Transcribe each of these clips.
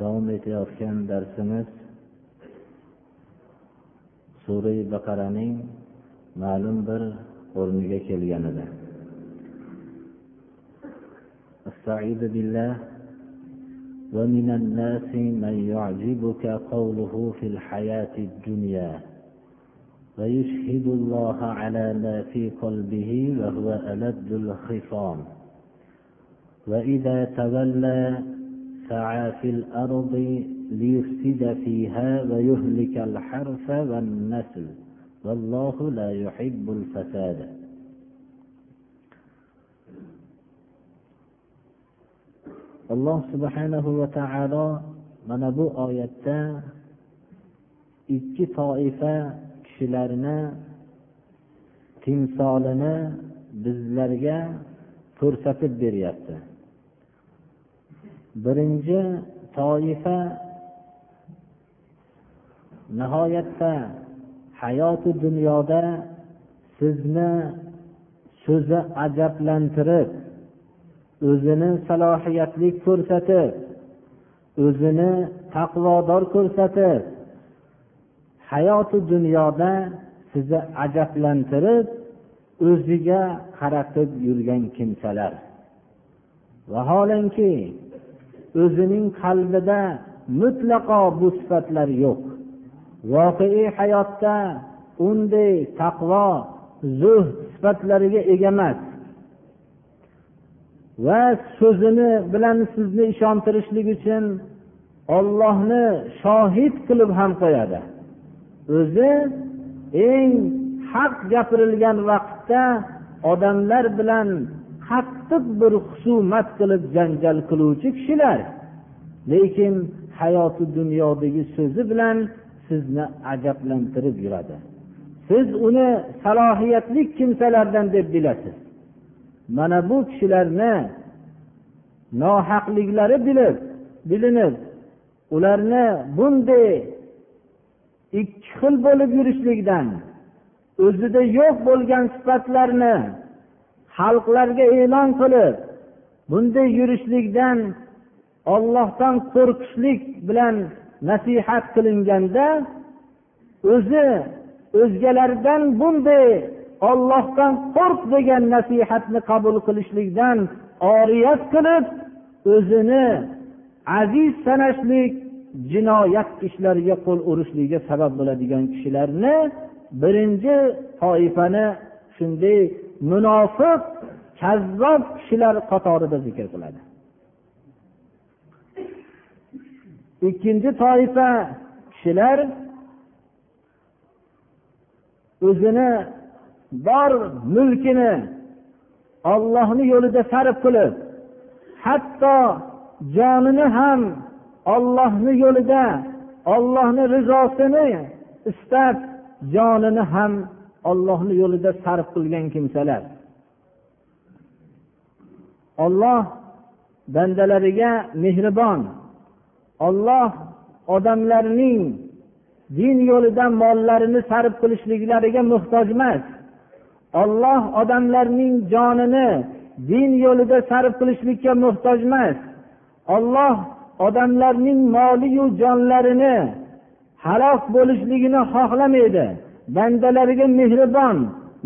davom etayotgan darsimiz sura baqaraning ma'lum bir o'rniga kelgan edi بالله ومن الناس من يعجبك قوله في الحياة الدنيا ويشهد الله على ما في قلبه وهو ألد الخصام. وإذا تولى سعى في الأرض ليفسد فيها ويهلك الحرث والنسل والله لا يحب الفساد alloh subhanahu va taolo mana bu oyatda ikki toifa kishilarni timsolini bizlarga ko'rsatib beryapti Birinchi toifa nihoyatda hayoti dunyoda sizni so'zi ajablantirib o'zini salohiyatli ko'rsatib o'zini taqvodor ko'rsatib hayoti dunyoda sizni ajablantirib o'ziga qaratib yurgan kimsalar. Vaholanki o'zining qalbida mutlaqo bu sifatlar yo'q. Voqeiy hayotda unday taqvo zuhd sifatlariga ega emas. Va so'zini bilan sizni ishontirishlik uchun ollohni shohid qilib ham qo'yadi. O'zi eng haq gapirilgan vaqtda odamlar bilan qattiq bir husumat qilib janjal qiluvchi kishilar. Lekin hayoti dunyodagi so'zi bilan sizni ajablantirib yuradi. Siz uni salohiyatli kimsalardan deb bilasiz. Mana bu kishilarni nohaqliklari bilib bilinib ularni bunday ikki xil bo'lib yurishlikdan o'zida yo'q bo'lgan sifatlarni xalqlarga e'lon qilib bunday yurishlikdan ollohdan qo'rqishlik bilan nasihat qilinganda o'zi o'zgalardan bunday ollohdan qo'rq degan nasihatni qabul qilishlikdan oriyat qilib o'zini aziz sanashlik jinoyat ishlariga qo'l urishligiga sabab bo'ladigan kishilarni birinchi toifani shunday munofiq kazzob kishilar qatorida zikr qiladi. Ikkinchi toifa kishilar o'zini bor mulkini ollohni yo'lida sarf qilib hatto jonini ham ollohni yo'lida ollohni rizosini istab jonini ham ollohni yo'lida sarf qilgan kimsalar. Olloh bandalariga mehribon. Olloh odamlarning din yo'lida mollarini sarf qilishliklariga muhtoj emas olloh odamlarning jonini din yo'lida sarf qilishlikka muhtoj emas olloh odamlarning moliyu jonlarini halok bo'lishligini xohlamaydi. Bandalariga mehribon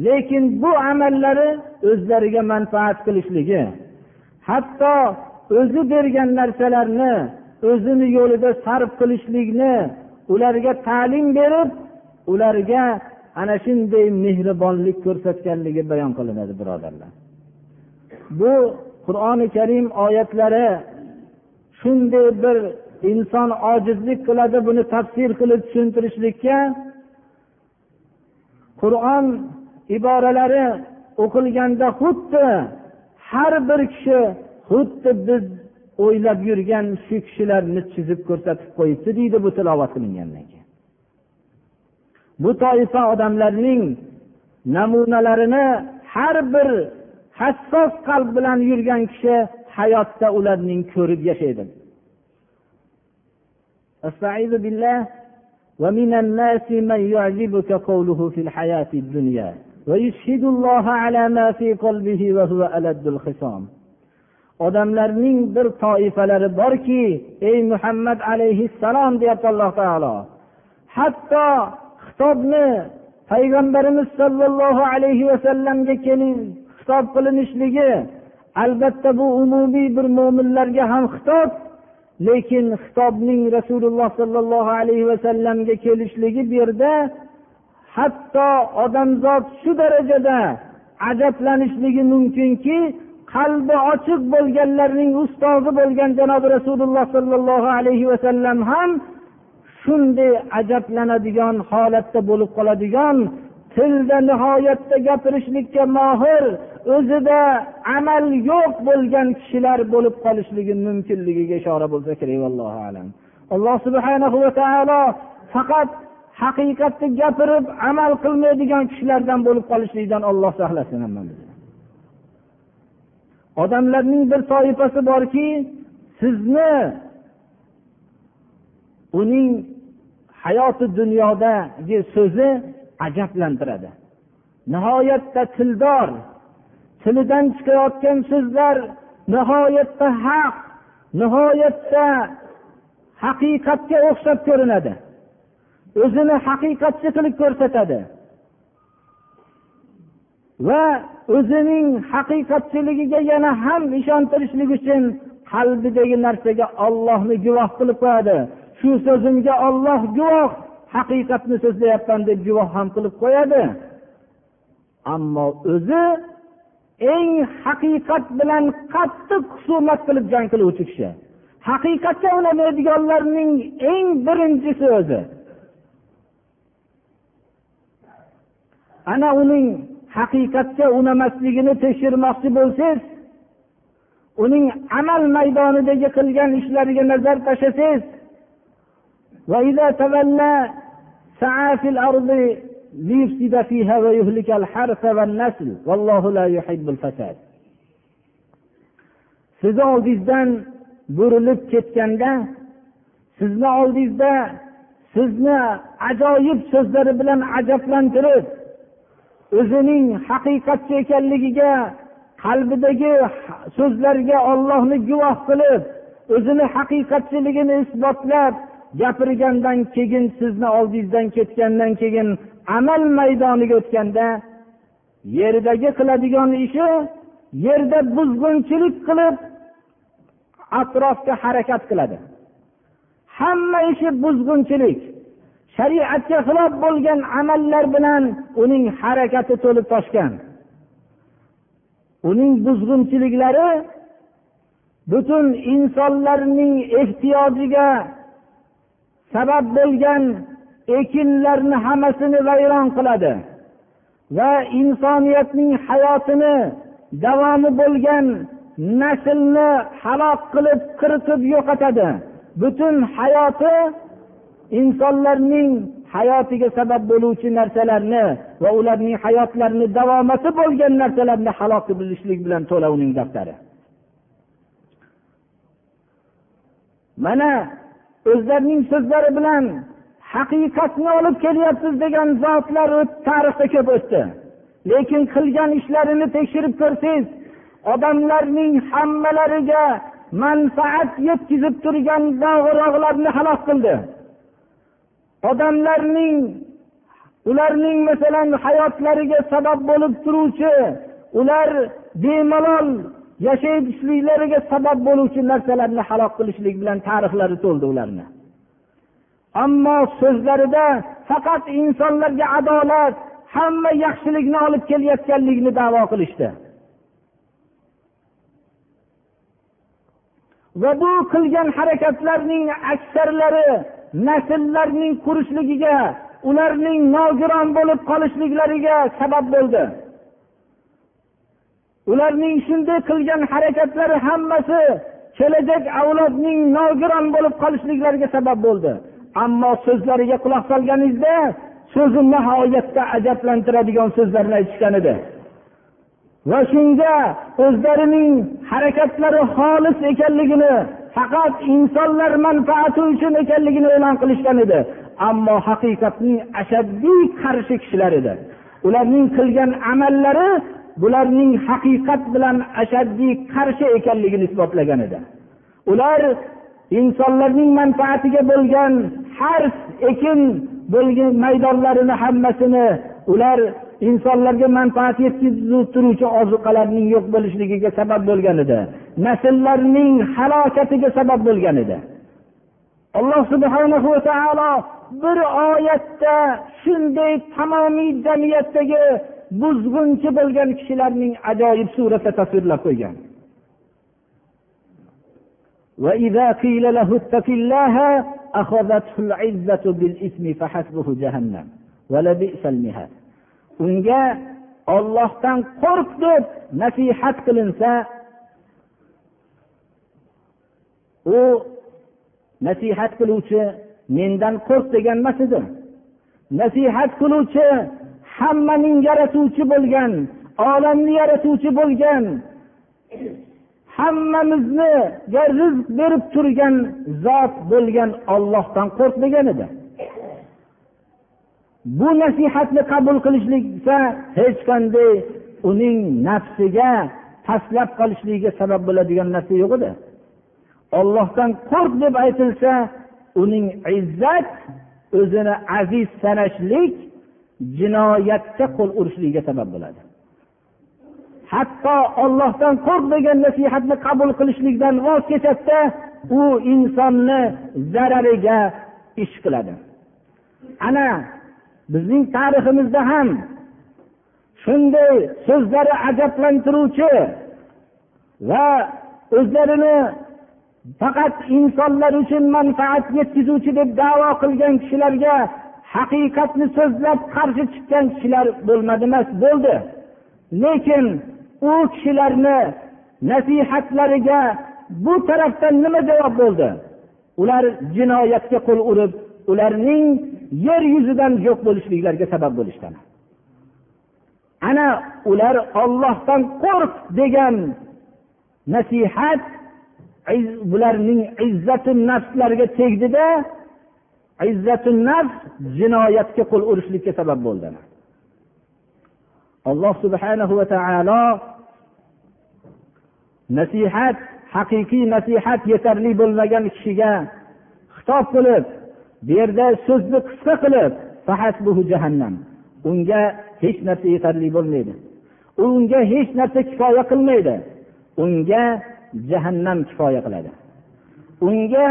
lekin bu amallari o'zlariga manfaat qilishligi. Hatto o'zi bergan narsalarni o'zini yo'lida sarf qilishlikni ularga ta'lim berib ularga ana shunday mehribonlik ko'rsatganligi bayon qilinadi birodarlar. Bu qur'oni karim oyatlari shunday bir inson ojizlik qiladi buni tafsir qilib tushuntirishlikka qur'on iboralari o'qilganda xuddi har bir kishi xuddi biz o'ylab yurgan shu kishilarni chizib ko'rsatib qo'yibdi deydi bu tilovat qilingandan keyin. Bu toifa odamlarning namunalarini har bir hassos qalb bilan yurgan kishi hayotda ularning ko'rib yashaydi. ومن الناس من يعجبك قوله في الحياة الدنيا ويشهد الله على ما في قلبه وهو ألد الخصام odamlarning bir toifalari borki ey muhammad alayhissalom deyapti alloh taolo hatto xitobni payg'ambarimiz sollallohu alayhi vasallamga xitob qilinishligi albatta bu umumiy bir mo'minlarga ham xitob lekin xitobning rasululloh sollallohu alayhi vasallamga kelishligi bu yerda hatto odamzod shu darajada ajablanishligi mumkinki qalbi ochiq bo'lganlarning ustozi bo'lgan janobi rasululloh sollallohu alayhi vasallam ham shunday ajablanadigan holatda bo'lib qoladigan tilda nihoyatda gapirishlikka mohir o'zida amal yo'q bo'lgan kishilar bo'lib qolishligi mumkinligiga ishora bo'lsa kerak allohu alam. Alloh subhana va taolo faqat haqiqatni gapirib amal qilmaydigan kishilardan bo'lib qolishlikdan olloh saqlasin hammamizni odamlarning bir toifasi borki sizni uning hayoti dunyodagi so'zi ajablantiradi. Nihoyatda tildor tilidan chiqayotgan so'zlar nihoyatda haq nihoyatda haqiqatga o'xshab ko'rinadi. O'zini haqiqatchi qilib ko'rsatadi. Va o'zining haqiqatchiligiga yana ham ishontirishlik uchun qalbidagi narsaga ollohni guvoh qilib qo'yadi. Shu so'zimga olloh guvoh haqiqatni so'zlayapman deb guvoh ham qilib qo'yadi. Ammo o'zi eng haqiqat bilan qattiq husumat qilib jang qiluvchi kishi. Haqiqatga unamaydiganlarning eng birinchisi o'zi. Ana uning haqiqatga unamasligini tekshirmoqchi bo'lsangiz uning amal maydonidagi qilgan ishlariga nazar tashlasangiz sizni oldingizdan burilib ketganda sizni oldingizda sizni ajoyib so'zlari bilan ajablantirib o'zining haqiqatchi ekanligiga qalbidagi so'zlarga ollohni guvoh qilib o'zini haqiqatchiligini isbotlab gapirgandan keyin sizni oldingizdan ketgandan keyin amal maydoniga o'tganda yerdagi qiladigan ishi yerda buzg'unchilik qilib atrofga harakat qiladi. Hamma ishi buzg'unchilik shariatga xilof bo'lgan amallar bilan uning harakati to'lib toshgan. Uning buzg'unchiliklari butun insonlarning ehtiyojiga sabab bo'lgan ekinlarni hammasini vayron qiladi va insoniyatning hayotini davomi bo'lgan naslni halok qilib qiritib yo'qotadi. Butun hayoti insonlarning hayotiga sabab bo'luvchi narsalarni va ularning hayotlarini davomati bo'lgan narsalarni halok qilishlik bilan to'la uning daftari mana o'zlarining so'zlari bilan haqiqatni olib kelyapsiz degan zotlar tarixda ko'p o'tdi. Lekin qilgan ishlarini tekshirib ko'rsangiz odamlarning hammalariga manfaat yetkazib turgan dog'iroqlarni halok qildi. Odamlarning ularning masalan hayotlariga sabab bo'lib turuvchi ular bemalol yashayishliklariga sabab bo'luvchi narsalarni halok qilishlik bilan tarixlari to'ldi ularni. Ammo so'zlarida faqat insonlarga adolat hamma yaxshilikni olib kelayotganligini davo qilishdi. Va bu qilgan harakatlarning aksarlari nasllarning qurishligiga ularning nogiron bo'lib qolishliklariga sabab bo'ldi. Ularning shunday qilgan harakatlari hammasi kelajak avlodning nogiron bo'lib qolishliklariga sabab bo'ldi. Ammo so'zlariga quloq solganingizda so'zi nihoyatda ajablantiradigan so'zlarni aytishgan edi. Va shunga o'zlarining harakatlari xolis ekanligini faqat insonlar manfaati uchun ekanligini e'lon qilishgan edi. Ammo haqiqatning ashaddiy qarshi kishilar edi. Ularning qilgan amallari bularning haqiqat bilan ashaddiy qarshi ekanligini isbotlagan edi. Ular insonlarning manfaatiga bo'lgan har ekin bo'lgan maydonlarini hammasini ular insonlarga manfaat yetkazib turuvchi ozuqalarning yo'q bo'lishligiga sabab bo'lgan edi. Nasllarning halokatiga sabab bo'lgan edi. Alloh subhana va taolo bir oyatda shunday tamomiy jamiyatdagi buzg'unchi bo'lgan kishilarning ajoyib suratda tasvirlab qo'ygan. وإذا قيل له اتق الله أخذته العزة بالإثم فحسبه جهنم ولبئس المهاد unga ollohdan qo'rq deb nasihat qilinsa u nasihat qiluvchi mendan qo'rq degan emas edi nasihat qiluvchi hammaning yaratuvchi bo'lgan olamni yaratuvchi bo'lgan hammamizniga rizq berib turgan zot bo'lgan ollohdan qo'rq degan edi. Bu nasihatni qabul qilishlik esa hech qanday uning nafsiga tashlab qolishligiga sabab bo'ladigan narsa yo'q edi. Ollohdan qo'rq deb aytilsa uning izzat o'zini aziz sanashlik jinoyatga qo'l urishligiga sabab bo'ladi. Hatto ollohdan qo'rq degan nasihatni qabul qilishlikdan voz kechadida u insonni zarariga ish qiladi. Ana bizning tariximizda ham shunday so'zlari ajablantiruvchi va o'zlarini faqat insonlar uchun manfaat yetkazuvchi deb davo qilgan kishilarga haqiqatni so'zlab qarshi chiqqan kishilar bo'lmadi emas bo'ldi. Lekin u kishilarni nasihatlariga bu tarafdan nima javob bo'ldi? Ular jinoyatga qo'l urib ularning yer yuzidan yo'q bo'lishliklariga sabab bo'lishgan ana ular ollohdan qo'rq degan nasihat bularning izzati nafslariga tegdida izzatu nafs jinoyatga qo'l urishlikka sabab bo'ldi. Alloh subhanahu va taolo nasihat haqiqiy nasihat yetarli bo'lmagan kishiga xitob qilib bu yerda so'zni qisqa qilib jahannam. Unga hech narsa yetarli bo'lmaydi. Unga hech narsa kifoya qilmaydi. Unga jahannam kifoya qiladi. Unga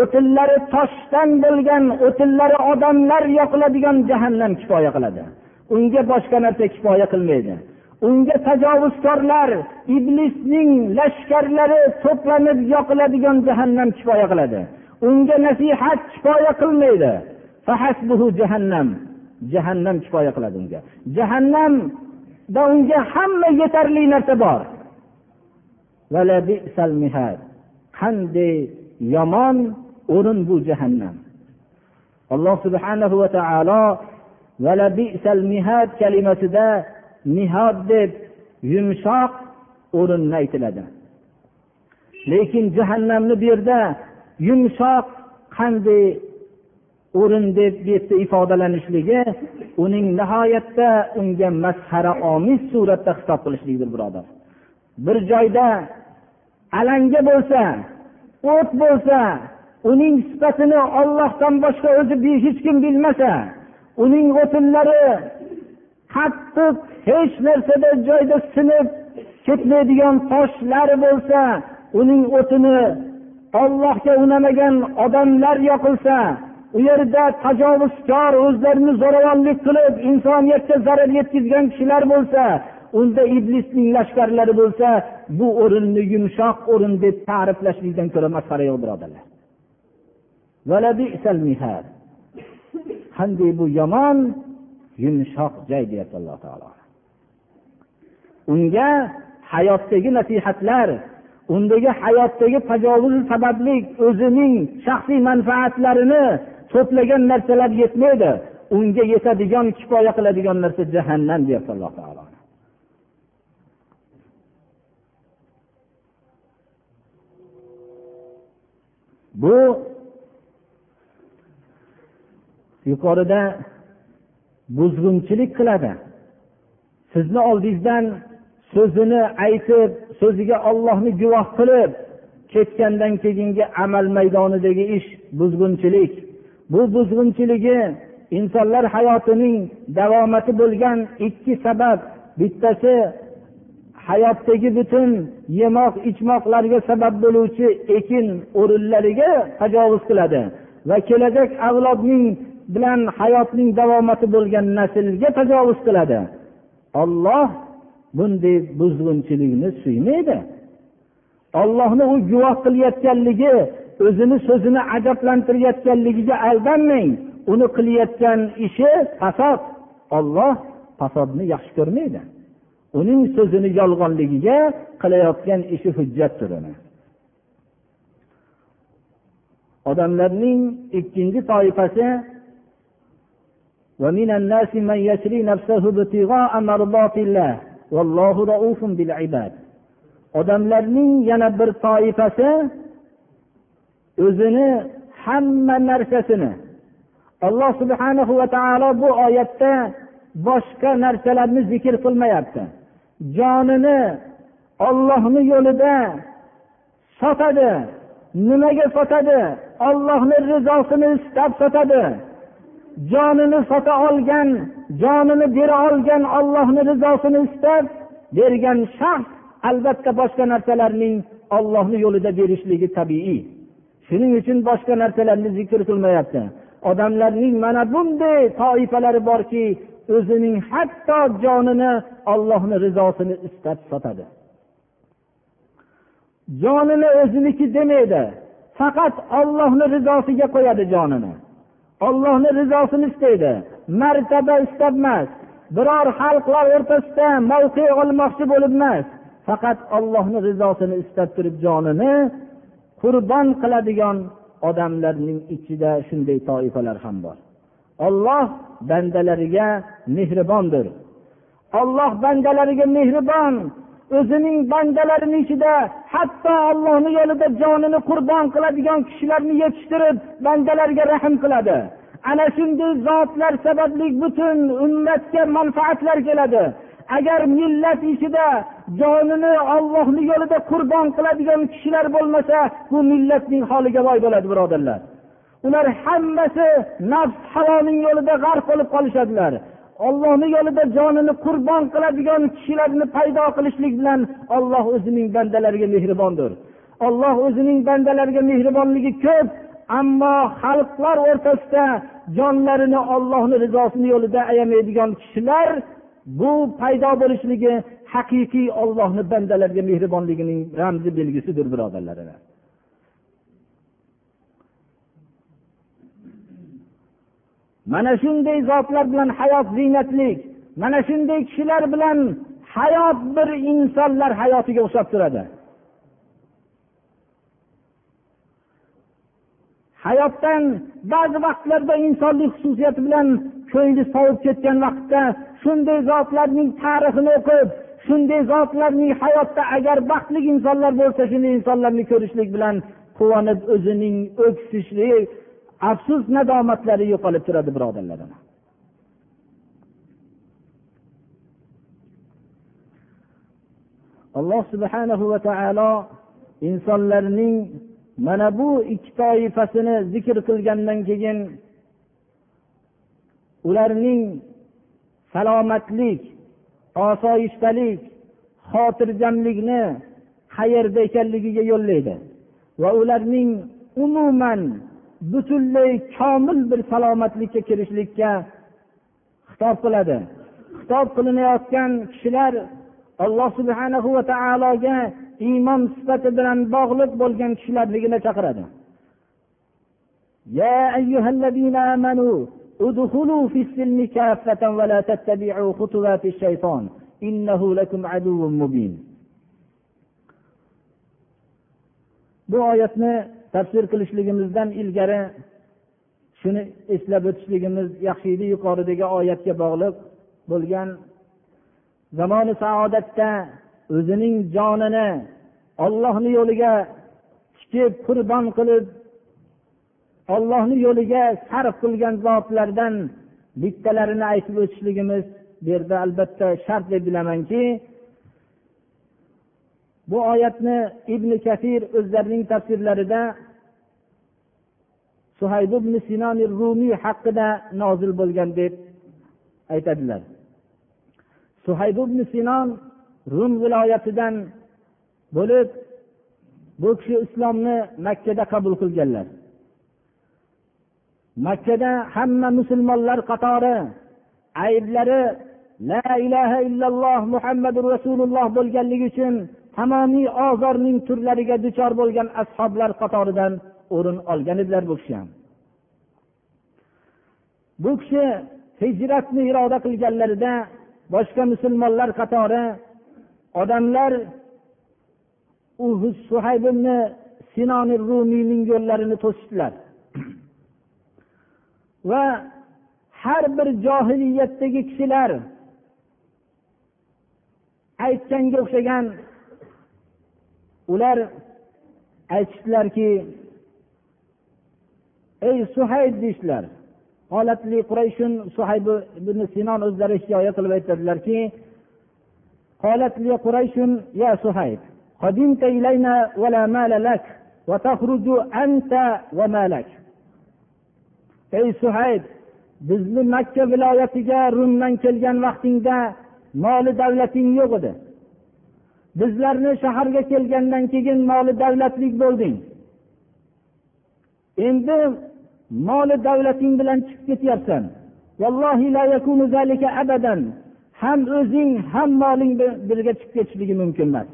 o'tinlari toshdan bo'lgan o'tinlari odamlar yoqiladigan jahannam kifoya qiladi. Unga boshqa narsa kifoya qilmaydi. Unga tajovuzkorlar iblisning lashkarlari to'planib yoqiladigan jahannam kifoya qiladi. Unga nasihat kifoya qilmaydi. Jahannam. Jahannam kifoya qiladi unga. Jahannamda unga hamma yetarli narsa bor. Qanday yomon o'rin bu jahannam. Alloh subhanahu va taolo mihad kalimasida nihod deb yumshoq o'rinni aytiladi. Lekin jahannamni bu yerda yumshoq qanday o'rin deb bu yerda ifodalanishligi uning nihoyatda unga masxara omiz suratda xitob qilishlikdir birodar. Bir joyda alanga bo'lsa o't bo'lsa uning sifatini ollohdan boshqa o'zi hech kim bilmasa uning o'tinlari qattiq hech narsada joyda sinib ketmaydigan toshlar bo'lsa uning o'tini ollohga unamagan odamlar yoqilsa u yerda tajovuzkor o'zlarini zo'ravonlik qilib insoniyatga zarar yetkazgan kishilar bo'lsa unda iblisning lashkarlari bo'lsa bu o'rinni yumshoq o'rin deb ta'riflashlikdan ko'ra masxara yo'q birodarlar. Qanday bu yomon yumshoq joy deyapti alloh taolo. Unga hayotdagi nasihatlar undagi hayotdagi tajovuz sababli o'zining shaxsiy manfaatlarini to'plagan narsalar yetmaydi. Unga yetadigan kifoya qiladigan narsa jahannam deyapti alloh taolo. Bu yuqorida buzg'unchilik qiladi. Sizni oldingizdan so'zini aytib so'ziga ollohni guvoh qilib ketgandan keyingi amal maydonidagi ish buzg'unchilik. Bu buzg'unchiligi insonlar hayotining davomati bo'lgan ikki sabab. Bittasi hayotdagi butun yemoq ichmoqlarga sabab bo'luvchi ekin o'rinlariga tajovuz qiladi va kelajak avlodning bilan hayotning davomati bo'lgan naslga tajovuz qiladi. Olloh bunday buzg'unchilikni suymaydi. Ollohni u guvoh qilayotganligi o'zini so'zini ajablantirayotganligiga aldanmang uni qilayotgan ishi fasod. Olloh fasodni yaxshi ko'rmaydi. Uning so'zini yolg'onligiga qilayotgan ishi hujjatdir odamlarning ikkinchi toifasi ومن الناس من يشري نفسه ابتغاء مرضات الله والله رؤوف بالعباد odamlarning yana bir toifasi o'zini hamma narsasini alloh subhanahu va taolo bu oyatda boshqa narsalarni zikr qilmayapti jonini ollohni yo'lida sotadi nimaga sotadi ollohni rizosini istab sotadi Jonini sota olgan jonini bera olgan ollohni rizosini istab bergan shaxs albatta boshqa narsalarning ollohni yo'lida berishligi tabiiy. Shuning uchun boshqa narsalarni zikr qilmayapti. Odamlarning mana bunday toifalari borki o'zining hatto jonini ollohni rizosini istab sotadi. Jonini o'ziniki demaydi faqat ollohni rizosiga qo'yadi jonini. Ollohni rizosini istaydi. Martaba istab emas biror xalqlar o'rtasida mavqe olmoqchi bo'lib emas. Faqat ollohni rizosini istab turib jonini qurbon qiladigan odamlarning ichida shunday toifalar ham bor. Olloh bandalariga mehribondir. Olloh bandalariga mehribon o'zining bandalarini ichida hatto ollohni yo'lida jonini qurbon qiladigan kishilarni yetishtirib bandalarga rahm qiladi. Ana shunday zotlar sababli butun ummatga manfaatlar keladi. Agar millat ichida jonini ollohni yo'lida qurbon qiladigan kishilar bo'lmasa bu millatning holiga voy bo'ladi birodarlar. Ular hammasi nafs havoning yo'lida g'arq bo'lib qolishadilar. Ollohni yo'lida jonini qurbon qiladigan kishilarni paydo qilishlik bilan olloh o'zining bandalariga mehribondir. Olloh o'zining bandalariga mehribonligi ko'p ammo xalqlar o'rtasida jonlarini ollohni rizosini yo'lida ayamaydigan kishilar bu paydo bo'lishligi haqiqiy ollohni bandalariga mehribonligining ramzi belgisidir birodarlar mana shunday zotlar bilan hayot ziynatlik mana shunday kishilar bilan hayot bir insonlar hayotiga o'xshab turadi. Hayotdan ba'zi vaqtlarda insonlik xususiyati bilan ko'ngli sovib ketgan vaqtda shunday zotlarning tarixini o'qib shunday zotlarning hayotda agar baxtli insonlar bo'lsa shunday insonlarni ko'rishlik bilan quvonib o'zining o'ksishlik afsus nadomatlari yo'qolib turadi birodarlar alloh subhanahu va taolo insonlarning mana bu ikki toifasini zikr qilgandan keyin ularning salomatlik osoyishtalik xotirjamlikni qayerda ekanligiga yo'llaydi va ularning umuman butunlay komil bir salomatlikka kirishlikka xitob qiladi xitob qilinayotgan kishilar alloh subhanahu va taologa iymon sifati bilan bog'liq bo'lgan kishilarligini chaqiradi يا أيها الذين آمنوا ادخلوا في السلم كافة ولا تتبعوا خطوات الشيطان إنه لكم عدو مبين bu oyatni tafsir qilishligimizdan ilgari shuni eslab o'tishligimiz yaxshi edi yuqoridagi oyatga bog'liq bo'lgan zamoni saodatda o'zining jonini ollohni yo'liga tikib qurbon qilib ollohni yo'liga sarf qilgan zotlardan bittalarini aytib o'tishligimiz bu yerda albatta shart deb bilamanki bu oyatni ibn kasir o'zlarining tafsirlarida suhayb ibn sinoni rumiy haqida nozil bo'lgan deb aytadilar. Suhayb ibn sinon rum viloyatidan bo'lib bu kishi islomni makkada qabul qilganlar. Makkada hamma musulmonlar qatori ayblari la ilaha illalloh muhammadu rasululloh bo'lganligi uchun tamomiy ozorning turlariga duchor bo'lgan ashoblar qatoridan o'rin olgan edilar bu kishi ham. Bu kishi hijratni iroda qilganlarida boshqa musulmonlar qatori odamlar suhaybni sinoni rumiyning yo'llarini to'sishdilar. Va har bir johiliyatdagi kishilar aytganga o'xshagan ular aytishdilarki ey suhayb deyishdilar suhayb ibn sinon o'zlari hikoya qilib aytadilarki قالت لي قريش يا صهيب قدمت إلينا ولا مال لك وتخرج أنت ومالك ey suhayb bizni makka viloyatiga rumdan kelgan vaqtingda moli davlating yo'q edi bizlarni shaharga kelgandan keyin moli davlatlik bo'lding endi moli davlating bilan chiqib ketyapsan ham o'zing ham moling birga chiqib ketishligi mumkin emas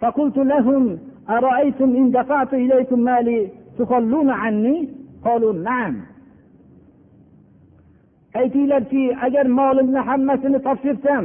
فقلت لهم أرأيتم إن دفعت إليكم مالي تخلون عني قالوا نعم aytinglarki agar molimni hammasini topshirsam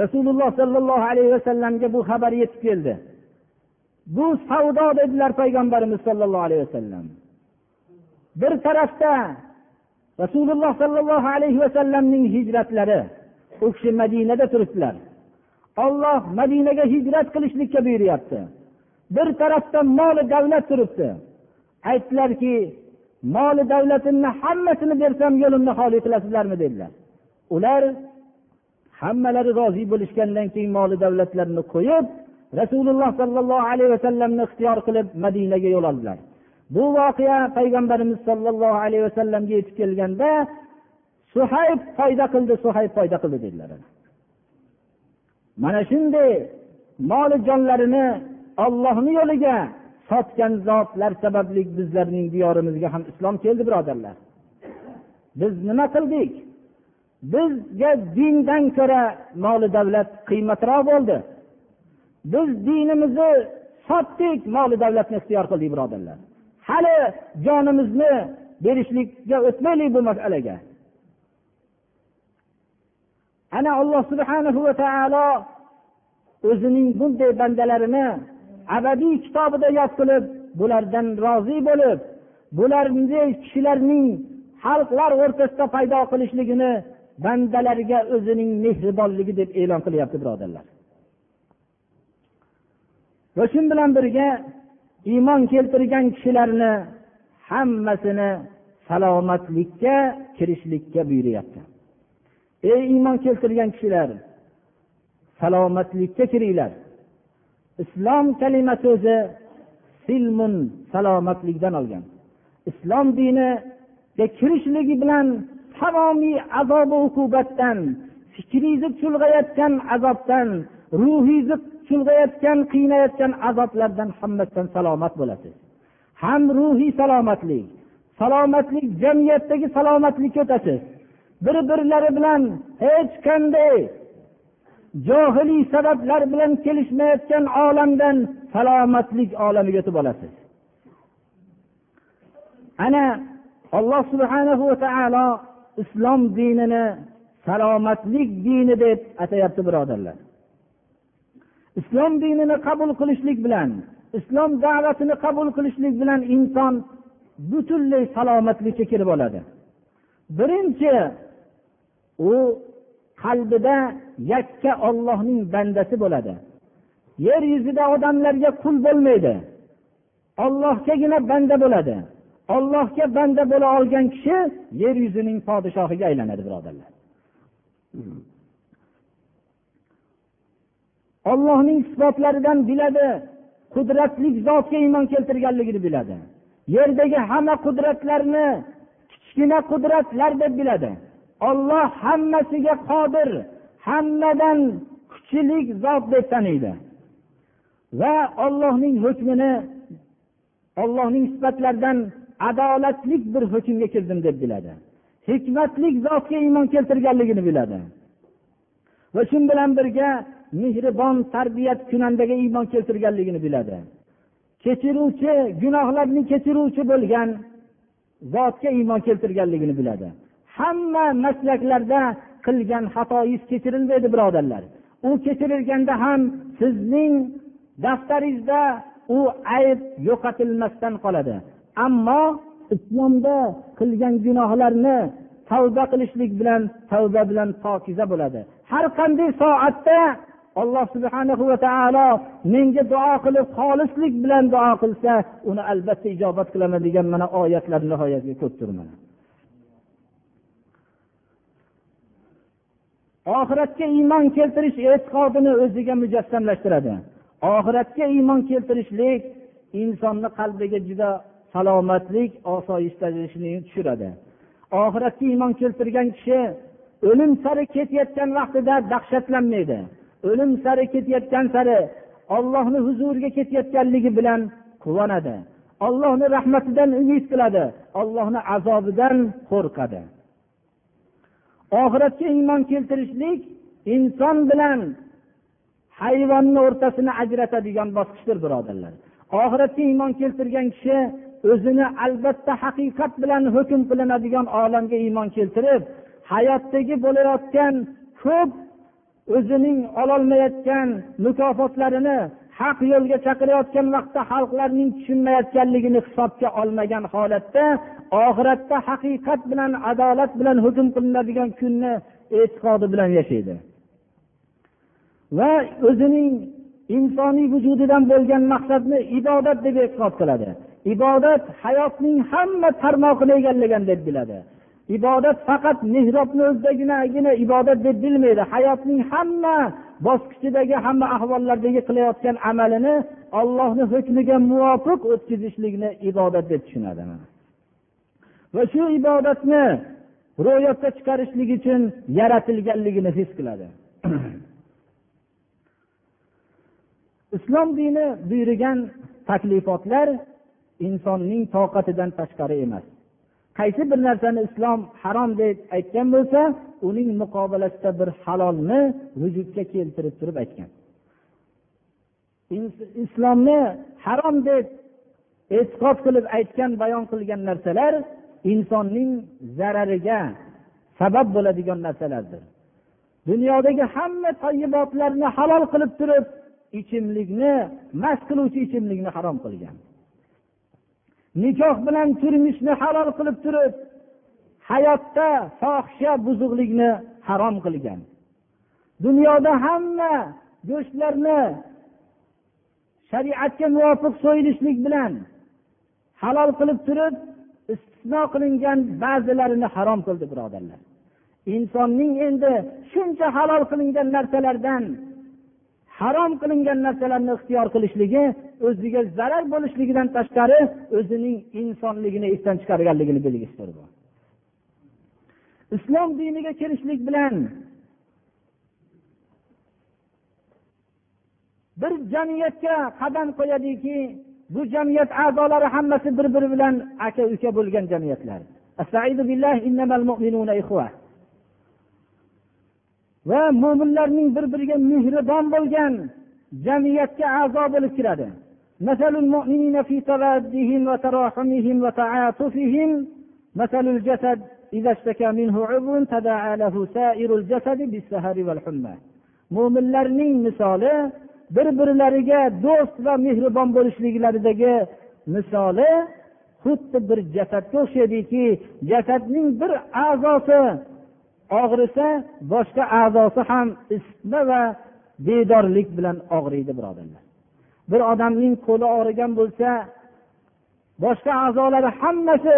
rasululloh sollallohu alayhi vasallamga bu xabar yetib keldi. Bu savdo dedilar payg'ambarimiz sollallohu alayhi vasallam bir tarafda rasululloh sollallohu alayhi vasallamning hijratlari u kishi madinada turibdilar. Olloh madinaga hijrat qilishlikka buyuryapti. Bir tarafda moli davlat turibdi. Aytdilarki moli davlatimni hammasini bersam yo'limni xoli qilasizlarmi dedilar. Ular hammalari rozi bo'lishgandan keyin moli davlatlarini qo'yib rasululloh sollallohu alayhi vasallamni ixtiyor qilib madinaga yo'l oldilar. Bu voqea payg'ambarimiz sollallohu alayhi vasallamga yetib kelganda suhayb foyda qildi suhayb foyda qildi dedilar. Mana shunday moli jonlarini ollohni yo'liga sotgan zotlar sababli bizlarning diyorimizga ham islom keldi birodarlar. Biz nima qildik? Bizga dindan ko'ra moli davlat qiymatroq bo'ldi. Biz dinimizni sotdik moli davlatni ixtiyor qildik birodarlar. Hali jonimizni berishlikka o'tmaylik bu masalaga. Ana alloh subhanahu va taolo o'zining bunday bandalarini abadiy kitobida yod qilib bulardan rozi bo'lib bularni kishilarning xalqlar o'rtasida paydo qilishligini bandalariga o'zining mehribonligi deb e'lon qilyapti birodarlar. Va shu bilan birga iymon keltirgan kishilarni hammasini salomatlikka kirishlikka buyuryapti. Ey iymon keltirgan kishilar salomatlikka kiringlar. Islom kalimasi o'zi silmun salomatlikdan olgan. Islom diniga kirishligi bilan tamomiy azobi uqubatdan fikringizni chulg'ayotgan azobdan ruhingizni chulg'ayotgan qiynayotgan azoblardan hammasidan salomat bo'lasiz. Ham ruhiy salomatlik salomatlik jamiyatdagi salomatlikka o'tasiz. Bir birlari bilan hech qanday johiliy sabablar bilan kelishmayotgan olamdan salomatlik olamiga o'tib olasiz. Ana alloh subhanahu va taolo islom dinini salomatlik dini deb atayapti birodarlar. Islom dinini qabul qilishlik bilan islom da'vatini qabul qilishlik bilan inson butunlay salomatlikka kirib oladi. Birinchi u qalbida yakka ollohning bandasi bo'ladi. Yer yuzida odamlarga qul bo'lmaydi. Ollohgagina banda bo'ladi. Ollohga banda bo'la olgan kishi yer yuzining podshohiga aylanadi birodarlar. Ollohning sifatlaridan biladi qudratli zotga iymon keltirganligini biladi. Yerdagi hamma qudratlarni kichkina qudratlar deb biladi. Olloh hammasiga qodir hammadan kuchli zot deb taniydi. Va ollohning hukmini ollohning sifatlaridan adolatlik bir hukmga kirdim deb biladi. Hikmatlik zotga iymon keltirganligini biladi. Va shu bilan birga mehribon tarbiyat kunandaga iymon keltirganligini biladi. Kechiruvchi gunohlarni kechiruvchi bo'lgan zotga iymon keltirganligini biladi. Hamma maslaklarda qilgan xatoyingiz kechirilmaydi birodarlar. U kechirilganda ham sizning daftaringizda u ayb yo'qotilmasdan qoladi. Ammo islomda qilgan gunohlarni tavba qilishlik bilan tavba bilan pokiza bo'ladi. Har qanday soatda alloh subhanahu va taolo menga duo qilib xolislik bilan duo qilsa uni albatta ijobat qilaman degan mana oyatlar nihoyatga ko'pdir mana oxiratga iymon keltirish e'tiqodini o'ziga mujassamlashtiradi. Oxiratga iymon keltirishlik insonni qalbiga juda salomatlik osoyishtalik tushiradi. Oxiratga iymon keltirgan kishi o'lim sari ketayotgan vaqtida dahshatlanmaydi. O'lim sari ketayotgan sari ollohni huzuriga ketayotganligi bilan quvonadi. Ollohni rahmatidan umid qiladi. Ollohni azobidan qo'rqadi. Oxiratga iymon keltirishlik inson bilan hayvonni o'rtasini ajratadigan bosqichdir birodarlar. Oxiratga iymon keltirgan kishi o'zini albatta haqiqat bilan hukm qilinadigan olamga iymon keltirib hayotdagi bo'layotgan ko'p o'zining ololmayotgan mukofotlarini haq yo'lga chaqirayotgan vaqtda xalqlarning tushunmayotganligini hisobga olmagan holatda oxiratda haqiqat bilan adolat bilan hukm qilinadigan kunni e'tiqodi bilan yashaydi. Va o'zining insoniy vujudidan bo'lgan maqsadni ibodat deb e'tiqod qiladi. Ibodat hayotning hamma tarmog'ini egallagan deb biladi. Ibodat faqat mehrobni o'zidaginagina ibodat deb bilmaydi. Hayotning hamma bosqichidagi hamma ahvollardagi qilayotgan amalini ollohni hukmiga muvofiq o'tkazishlikni ibodat deb tushunadi. Va shu ibodatni ro'yobga chiqarishlik uchun yaratilganligini his qiladi. Islom dini buyurgan taklifotlar insonning toqatidan tashqari emas. Qaysi bir narsani islom harom deb aytgan bo'lsa uning muqobilasida bir halolni vujudga keltirib turib aytgan. Islomni harom deb e'tiqod qilib aytgan bayon qilgan narsalar insonning zarariga sabab bo'ladigan narsalardir. Dunyodagi hamma toyibotlarni halol qilib turib ichimlikni mast qiluvchi ichimlikni harom qilgan. Nikoh bilan turmushni halol qilib turib hayotda fohisha buzuqlikni harom qilgan. Dunyoda hamma go'shtlarni shariatga muvofiq so'yilishlik bilan halol qilib turib istisno qilingan ba'zilarini harom qildi birodarlar. Insonning endi shuncha halol qilingan narsalardan harom qilingan narsalarni ixtiyor qilishligi o'ziga zarar bo'lishligidan tashqari o'zining insonligini esdan chiqarganligini belgisidir bu islom diniga kirishlik bilan bir jamiyatga qadam qo'yadiki bu jamiyat a'zolari hammasi bir biri bilan aka uka bo'lgan jamiyatlar. va mo'minlarning bir biriga mehribon bo'lgan jamiyatga a'zo bo'lib kiradi مثل المؤمنين في توادهم وتراحمهم وتعاطفهم مثل الجسد إذا اشتكى منه عضو تداعى له سائر الجسد بالسهر والحمى mo'minlarning misoli bir birlariga do'st va mehribon bo'lishliklaridagi misoli xuddi bir jasadga o'xshaydiki jasadning bir a'zosi og'risa boshqa a'zosi ham isitma va bedorlik bilan og'riydi birodarlar. Bir odamning qo'li og'rigan bo'lsa boshqa a'zolari hammasi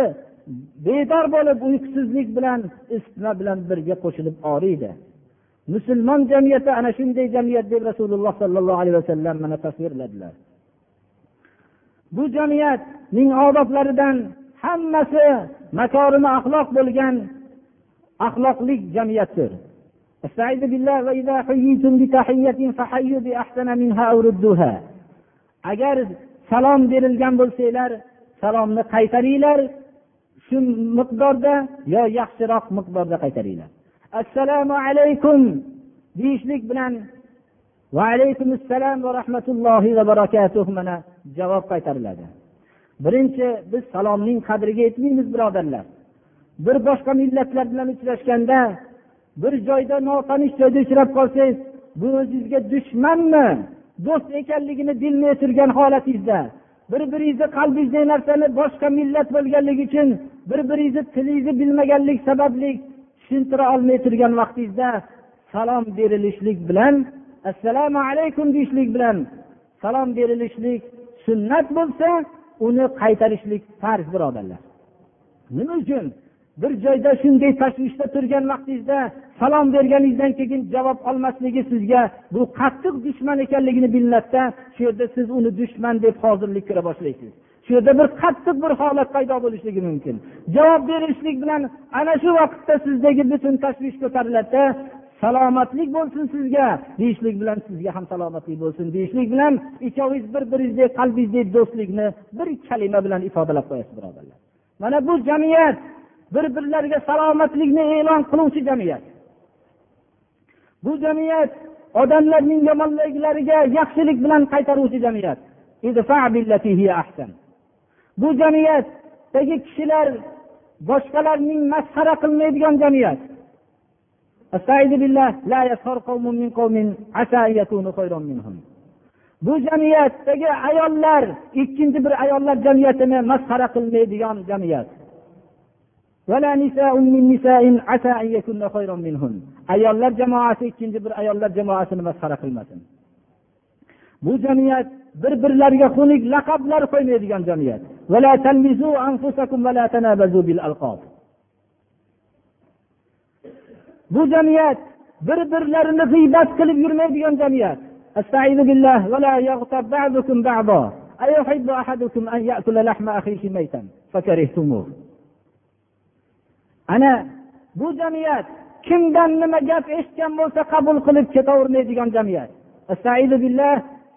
bedor bo'lib uyqusizlik bilan isitma bilan birga qo'shilib og'riydi. Musulmon jamiyati ana shunday jamiyat deb rasululloh sollallohu alayhi vasallam mana tasvirladilar. Bu jamiyatning odoblaridan hammasi makorimi axloq bo'lgan axloqli jamiyatdir. Agar salom berilgan bo'lsanglar salomni qaytaringlar. Shu miqdorda yo yaxshiroq miqdorda qaytaringlar. Assalomu alaykum deyishlik bilan va alaykum assalom va rahmatullohi va barakatuh mana javob qaytariladi. Birinchi biz salomning qadriga yetmaymiz birodarlar. Bir boshqa millatlar bilan uchrashganda bir joyda notanish joyda uchrab qolsangiz bu o'zizga dushmanmi? Do'st ekanligini bilmay turgan holatingizda bir biringizni qalbingizdagi narsani boshqa millat bo'lganligi uchun bir biringizni tilingizni bilmaganlik sababli tushuntira olmay turgan vaqtingizda salom berilishlik bilan assalomu alaykum deyishlik bilan salom berilishlik sunnat bo'lsa uni qaytarishlik farz birodarlar. Nima uchun? Bir joyda shunday tashvishda turgan vaqtingizda salom berganingizdan keyin javob olmasligi sizga bu qattiq dushman ekanligini bilinadida shu yerda siz uni dushman deb hozirlik ko'ra boshlaysiz. Shu yerda bir qattiq bir holat paydo bo'lishligi mumkin. Javob berishlik bilan ana shu vaqtda sizdagi butun tashvish ko'tariladida salomatlik bo'lsin sizga deyishlik bilan sizga ham salomatlik bo'lsin deyishlik bilan ikkovingiz bir biringizdek qalbingizdek do'stlikni bir kalima bilan ifodalab qo'yasiz birodarlar. Mana bu jamiyat bir birlariga salomatlikni e'lon qiluvchi jamiyat. Bu jamiyat odamlarning yomonliklariga yaxshilik bilan qaytaruvchi jamiyat. Bu jamiyatdagi kishilar boshqalarning masxara qilmaydigan jamiyat. Bu jamiyatdagi ayollar ikkinchi bir ayollar jamiyatini masxara qilmaydigan jamiyat. ayollar jamoasi ikkinchi bir ayollar jamoasini masxara qilmasin. Bu jamiyat bir birlariga xunuk laqablar qo'ymaydigan jamiyat. bu jamiyat bir birlarini g'iybat qilib yurmaydigan jamiyat. billah ana bu jamiyat kimdan nima gap eshitgan bo'lsa qabul qilib ketavermaydigan jamiyat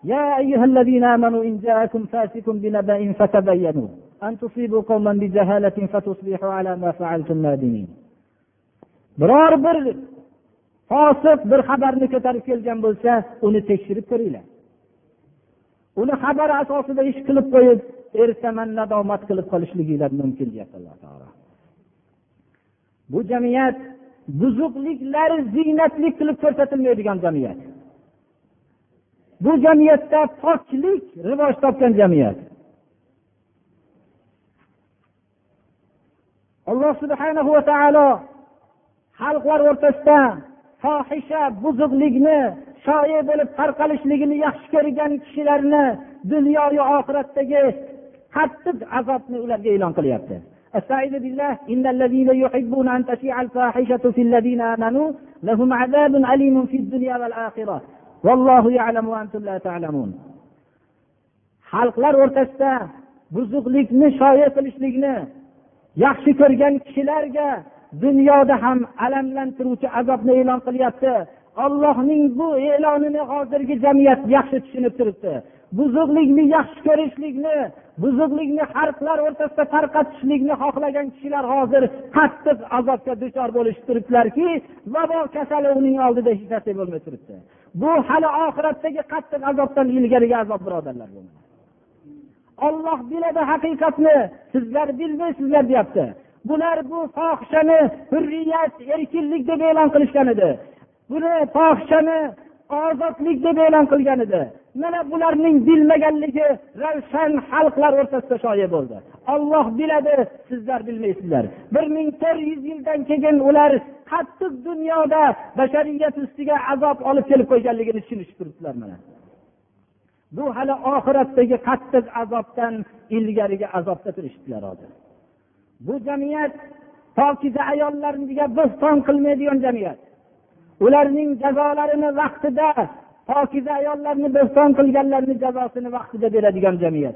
يا أيها الذين آمنوا إن جاءكم فاسق بنبأ فتبينوا أن تصيبوا قوما بجهالة فتصبحوا على ما فعلتم نادمين biror bir fosiq bir xabarni ko'tarib kelgan bo'lsa uni tekshirib ko'ringlar uni xabar asosida ish qilib qo'yib ertaman nadomat qilib qolishliginglar mumkin deyapti alloh taolo Bu jamiyat buzuqliklar ziynatlik qilib ko'rsatilmaydigan jamiyat. Bu jamiyatda poklik rivoj topgan jamiyat. Alloh subhanahu va taolo xalqlar o'rtasida fohisha buzuqlikni shoir bo'lib tarqalishligini yaxshi ko'rgan kishilarni dunyoyu oxiratdagi qattiq azobni ularga e'lon qilyapti. استعيذ بالله إن الذين يحبون أن تشيع الفاحشة في الذين آمنوا لهم عذاب أليم في الدنيا والآخرة والله يعلم وأنتم لا تعلمون xalqlar o'rtasida buzuqlikni shoya qilishlikni yaxshi ko'rgan kishilarga dunyoda ham alamlantiruvchi azobni e'lon qilyapti ollohning bu e'lonini hozirgi jamiyat yaxshi tushunib turibdi buzuqlikni yaxshi ko'rishlikni buzuqlikni xalqlar o'rtasida tarqatishlikni xohlagan kishilar hozir qattiq azobga duchor bo'lishib turibdilarki vabo kasali uning oldida hech narsa bo'lmay turibdi. Bu hali oxiratdagi qattiq azobdan ilgarigi azob birodarlar olloh biladi haqiqatni. Sizlar bilmaysizlar deyapti. Bular bu fohishani hurriyat erkinlik deb e'lon qilishgan edi. Buni fohishani ozodlik deb e'lon qilgan edi. Mana bularning bilmaganligi ravshan xalqlar o'rtasida shoya bo'ldi. Olloh biladi sizlar bilmaysizlar. Bir ming to'rt yuz yildan keyin ular qattiq dunyoda bashariyat ustiga azob olib kelib qo'yganligini tushunishib turibdilar mana. Bu hali oxiratdagi qattiq azobdan ilgarigi azobda turishibdilar hozir. Bu jamiyat pokiza ayollarga bo'xton qilmaydigan jamiyat. ularning jazolarini vaqtida pokiza ayollarni bo'ston qilganlarni jazosini vaqtida beradigan jamiyat.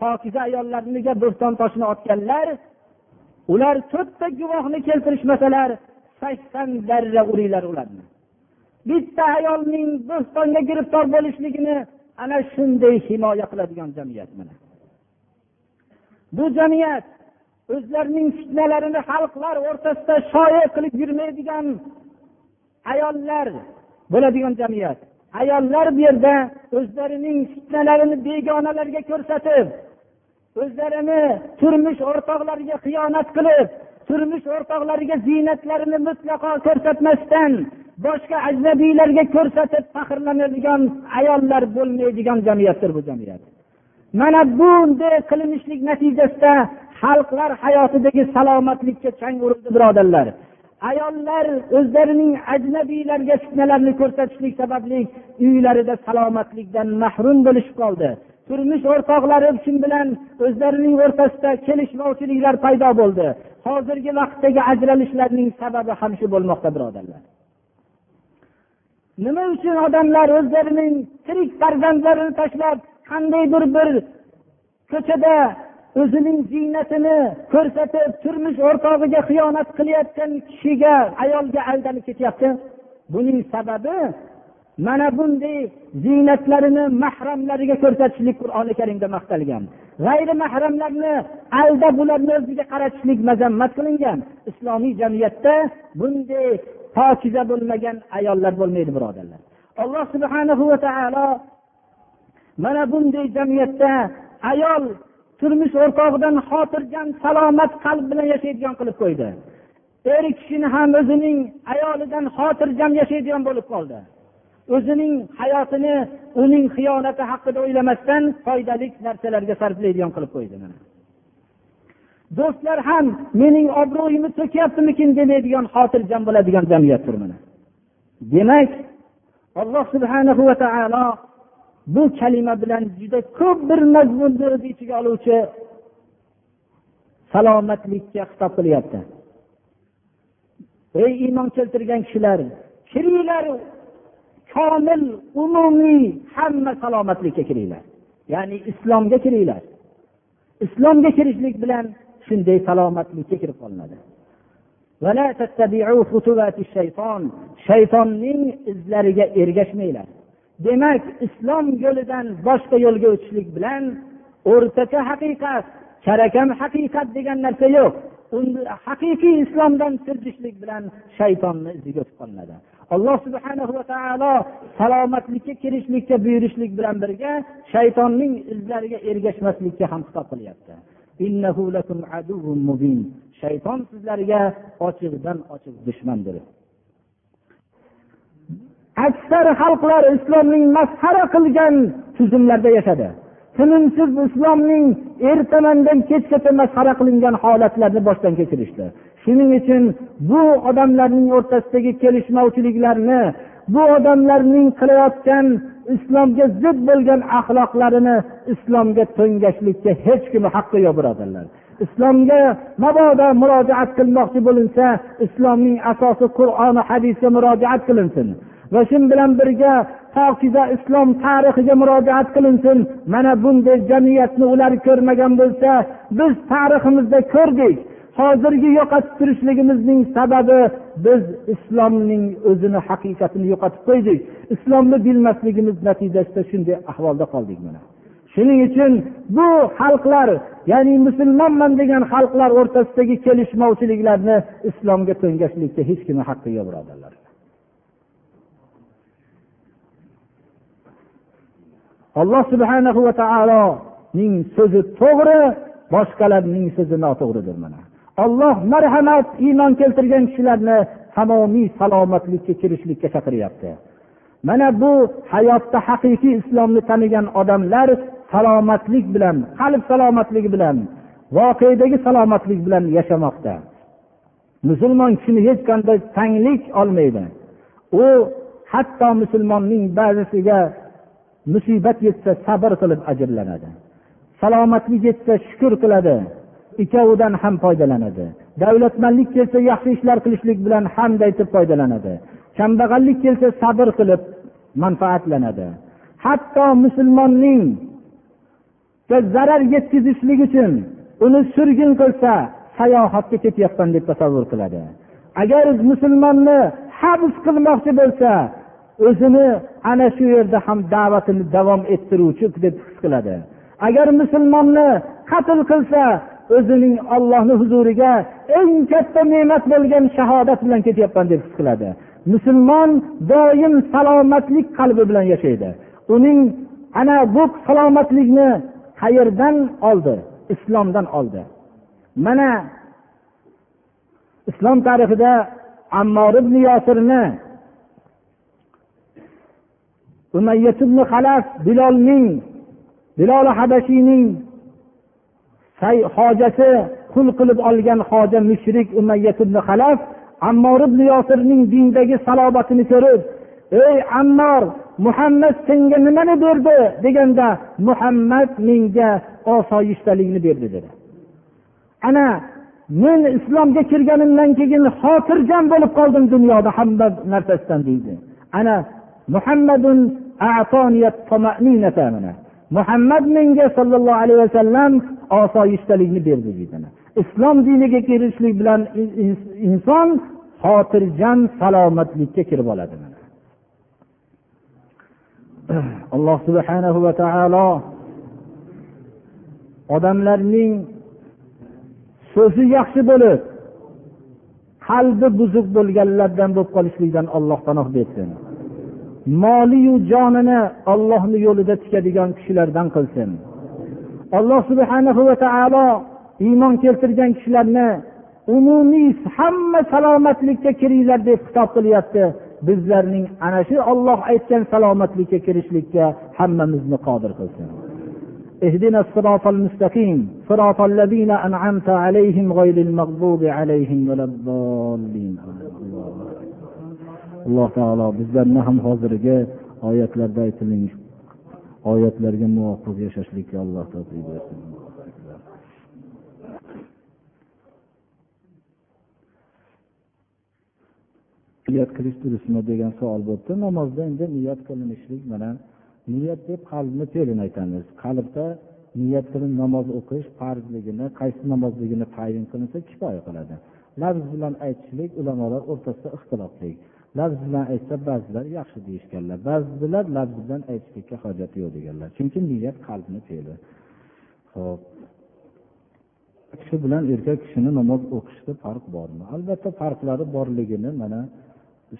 Pokiza ayollarga bo'xton toshini otganlar ular to'rtta guvohni keltirishmasalar sakson darra uringlar ularni. Bitta ayolning bo'stonga giriftor bo'lishligini ana shunday himoya qiladigan jamiyat mana. Bu jamiyat o'zlarining fitnalarini xalqlar o'rtasida shoya qilib yurmaydigan ayollar bo'ladigan jamiyat. Ayollar bu yerda o'zlarining fitnalarini begonalarga ko'rsatib o'zlarini turmush o'rtoqlariga xiyonat qilib turmush o'rtoqlariga ziynatlarini mutlaqo ko'rsatmasdan boshqa ajnabiylarga ko'rsatib faxrlanadigan ayollar bo'lmaydigan jamiyatdir bu jamiyat. Mana bunday qilinishlik natijasida xalqlar hayotidagi salomatlikka chang urildi birodarlar. Ayollar o'zlarining ajnabiylarga fitnalarni ko'rsatishlik sababli uylarida salomatlikdan mahrum bo'lishib qoldi. Turmush o'rtoqlari shu bilan o'zlarining o'rtasida kelishmovchiliklar paydo bo'ldi. Hozirgi vaqtdagi ajralishlarning sababi ham shu bo'lmoqda birodarlar. Nima uchun odamlar o'zlarining tirik farzandlarini tashlab qandaydir bir ko'chada o'zining ziynatini ko'rsatib turmush o'rtog'iga xiyonat qilayotgan kishiga ayolga aldanib ketyapti? Buning sababi mana bunday ziynatlarini mahramlariga ko'rsatishlik qur'oni karimda maqtalgan. G'ayri mahramlarni aldab ularni o'ziga qaratishlik mazammat qilingan. Islomiy jamiyatda bunday pokiza bo'lmagan ayollar bo'lmaydi birodarlar. Alloh subhana va taolo mana bunday jamiyatda ayol turmush o'rtog'idan xotirjam salomat qalb bilan yashaydigan qilib qo'ydi. Er kishini ham o'zining ayolidan xotirjam yashaydigan bo'lib qoldi. O'zining hayotini uning xiyonati haqida o'ylamasdan foydali narsalarga sarflaydigan qilib qo'ydi do'stlar ham mening obro'yimni to'kyaptimikin demaydigan xotirjam bo'ladigan jamiyatdir mana. Demak alloh subhanahu va taolo bu kalima bilan juda ko'p bir mazmunni o'z ichiga oluvchi salomatlikka xitob qilyapti. Ey iymon keltirgan kishilar kiringlar komil umumiy hamma salomatlikka kiringlar ya'ni islomga kiringlar islomga kirishlik bilan shunday salomatlikka kirib qolinadi. Shaytonning izlariga ergashmanglar. Demak islom yo'lidan boshqa yo'lga o'tishlik bilan o'rtacha haqiqat charakam haqiqat degan narsa yo'q. Haqiqiy islomdan siljishlik bilan shaytonni iziga o'tib qolinadi. Alloh subhana va taolo salomatlikka kirishlikka buyurishlik bilan birga shaytonning izlariga ergashmaslikka ham xitob qilyapti. Shayton sizlarga ochiqdan ochiq dushmandir. Aksar xalqlar islomning masxara qilgan tuzumlarda yashadi. Tinimsiz islomning ertamandan kechgacha masxara qilingan holatlarni boshdan kechirishdi. Shuning uchun bu odamlarning o'rtasidagi kelishmovchiliklarni bu odamlarning qilayotgan islomga zid bo'lgan axloqlarini islomga to'ngashlikka hech kimni haqqi yo'q birodarlar. Islomga mabodo murojaat qilmoqchi bo'linsa islomning asosi qur'oni hadisga murojaat qilinsin va shu bilan birga pokiza islom tarixiga murojaat qilinsin. Mana bunday jamiyatni ular ko'rmagan bo'lsa biz tariximizda ko'rdik. Hozirgi yo'qotib turishligimizning sababi biz islomning o'zini haqiqatini yo'qotib qo'ydik. Islomni bilmasligimiz natijasida shunday ahvolda qoldik mana. Shuning uchun bu xalqlar ya'ni musulmonman degan xalqlar o'rtasidagi kelishmovchiliklarni islomga to'ngashlikka hech kimni haqqi yo'q birodarlar. Alloh subhanahu va taoloning so'zi to'g'ri boshqalarning so'zi noto'g'ridir mana. Olloh marhamat iymon keltirgan kishilarni tamomiy salomatlikka kirishlikka chaqiryapti. Mana bu hayotda haqiqiy islomni tanigan odamlar salomatlik bilan qalb salomatligi bilan voqedagi salomatlik bilan yashamoqda. Musulmon kishini hech qanday tanglik olmaydi. U hatto musulmonning ba'zisiga musibat yetsa sabr qilib ajrlanadi. Salomatlik yetsa shukur qiladi. Ikkovidan ham foydalanadi. Davlatmanlik kelsa yaxshi ishlar qilishlik bilan hamd aytib foydalanadi. Kambag'allik kelsa sabr qilib manfaatlanadi. Hatto musulmonning zarar yetkazishlik uchun uni surgun qilsa sayohatga ketyapman deb tasavvur qiladi. Agar musulmonni habs qilmoqchi bo'lsa o'zini ana shu yerda ham da'vatini davom ettiruvchi deb his qiladi. Agar musulmonni qatl qilsa o'zining ollohni huzuriga eng katta ne'mat bo'lgan shahodat bilan ketyapman deb his qiladi. Musulmon doim salomatlik qalbi bilan yashaydi. Uning ana bu salomatlikni qayerdan oldi? Islomdan oldi. Mana islom tarixida ammor ibn yosirni umayyat ibn halaf bilolning bilol habashiyning hojasi qul qilib olgan hoja mushrik umayyat ibn halaf ammor ibn yosirning dindagi salobatini ko'rib ey ammor muhammad senga nimani berdi? deganda muhammad menga osoyishtalikni berdi dedi. Ana men islomga kirganimdan keyin xotirjam bo'lib qoldim dunyoda hamma narsasidan deydi. Ana muhammadun muhammad menga sollallohu alayhi vasallam osoyishtalikni berdi deydi islom diniga kirishlik bilan inson xotirjam salomatlikka kirib oladi alloh subhanahu va taolo odamlarning so'zi yaxshi bo'lib qalbi buzuq bo'lganlardan bo'lib qolishlikdan olloh panoh bersin. moliyu jonini ollohni yo'lida tikadigan kishilardan qilsin alloh subhanahu va taolo iymon keltirgan kishilarni umumiy hamma salomatlikka kiringlar deb xitob qilyapti bizlarning ana shu olloh aytgan salomatlikka kirishlikka hammamizni qodir qilsin اهدنا الصراط المستقيم صراط الذين أنعمت عليهم غير المغضوب عليهم ولا الضالين alloh taolo bizlarni ham hozirgi oyatlarda aytilgan oyatlarga muvofiq yashashlikka alloh tavfiq bersin. Niyat qilish durustmi degan savol bo'libdi namozda endi niyat qilinishlik bilan niyat deb qalbni fe'lini aytamiz. Qalbda niyat qilib namoz o'qish farzligini qaysi namozligini tayin qilinsa kifoya qiladi. Lafz bilan aytishlik ulamolar o'rtasida ixtilofli lafz bilan aytsa ba'zilar yaxshi deyishganlar. Ba'zilar lafz bilan aytishlikka hojat yo'q deganlar. Chunki niyat qalbni fe'li ho'p kishi bilan erkak kishini namoz o'qishda farq bormi? Albatta farqlari borligini mana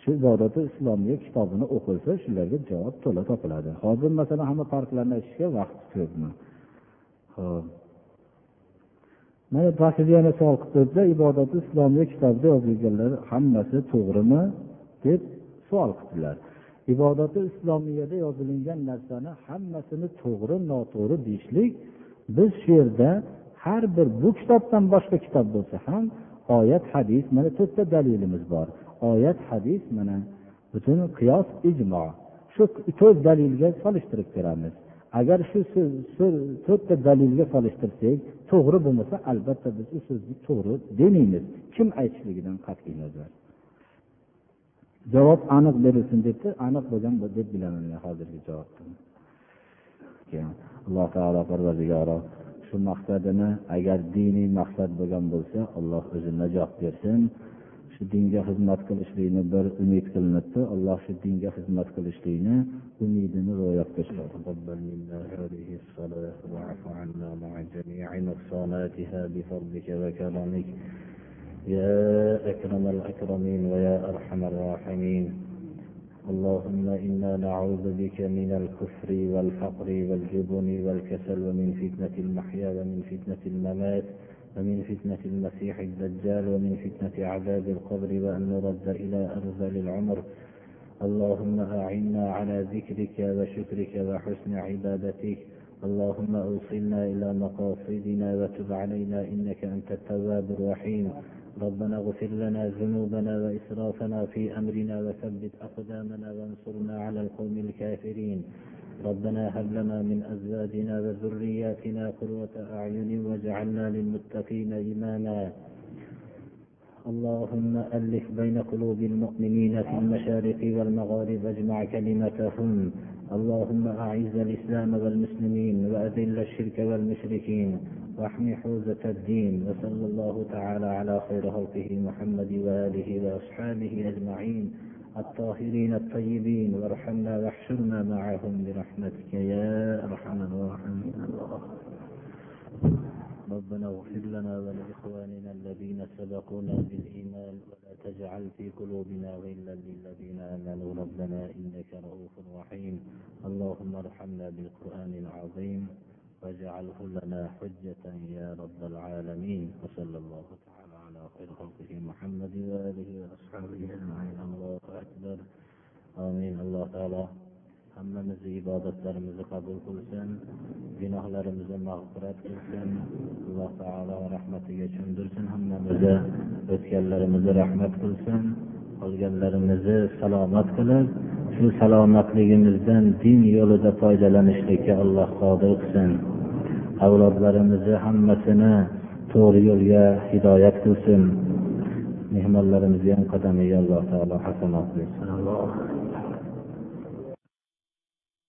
shu ibodati islomiya kitobini o'qilsa shularga javob to'la topiladi. Hozir masalan hamma farqlarni aytishga vaqt ko'pmi? Ho'p mana yana savol qilib turibdilar ibodati islomiya kitobida yozilganlar hammasi to'g'rimi? Deb savol qildilar. Ibodati islomiyada yozilingan narsani hammasini to'g'ri noto'g'ri deyishlik biz shu yerda har bir bu kitobdan boshqa kitob bo'lsa ham oyat hadis mana to'rtta dalilimiz bor. Oyat hadis mana butun qiyos ijmo. Shu to'rt dalilga solishtirib ko'ramiz agar shu to'rtta dalilga solishtirsak to'g'ri bo'lmasa albatta biz u so'zni to'g'ri demaymiz. Kim aytishligidan qat'iy nazar javob aniq berilsin debdi. Aniq bo'lgan deb bilaman men hozirgi javobni keyin alloh taolo parvardigoro shu maqsadini agar diniy maqsad bo'lgan bo'lsa alloh o'zi najot bersin. Shu dinga xizmat qilishlikni bir umid qilinibdi. Alloh shu dinga xizmat qilishlikni umidini ro'yobga chiqarsin يا أكرم الأكرمين ويا أرحم الراحمين. اللهم إنا نعوذ بك من الكفر والفقر والجبن والكسل ومن فتنة المحيا ومن فتنة الممات ومن فتنة المسيح الدجال ومن فتنة عذاب القبر وأن نرد إلى أرذل العمر. اللهم أعنا على ذكرك وشكرك وحسن عبادتك. اللهم أوصلنا إلى مقاصدنا وتب علينا إنك أنت التواب الرحيم. ربنا اغفر لنا ذنوبنا وإسرافنا في أمرنا وثبت أقدامنا وانصرنا على القوم الكافرين. ربنا هب لنا من أزواجنا وذرياتنا قرة أعين واجعلنا للمتقين إماما. اللهم ألف بين قلوب المؤمنين في المشارق والمغارب اجمع كلمتهم. اللهم أعز الإسلام والمسلمين وأذل الشرك والمشركين. وأحمي حوزة الدين وصلى الله تعالى على خير خلقه محمد وآله وأصحابه أجمعين الطاهرين الطيبين وارحمنا واحشرنا معهم برحمتك يا أرحم الراحمين. ربنا اغفر لنا ولإخواننا الذين سبقونا بالإيمان ولا تجعل في قلوبنا غلا للذين آمنوا. ربنا إنك رؤوف رحيم. اللهم ارحمنا بالقرآن العظيم. واجعله لنا حجة يا رب العالمين وصلى الله تعالى على خير خلقه محمد وآله وأصحابه أجمعين الله أكبر آمين الله تعالى hammamizni ibodatlarimizni qabul qilsin gunohlarimizni mag'firat qilsin alloh taolo rahmatiga cho'mdirsin hammamizni o'tganlarimizni rahmat qilsin qolganlarimizni salomat qilib shu salomatligimizdan din yo'lida foydalanishlikka alloh qodir qilsin avlodlarimizni hammasini to'g'ri yo'lga hidoyat qilsin. Mehmonlarimizga ham qadamiga alloh taolo hasanot bersin.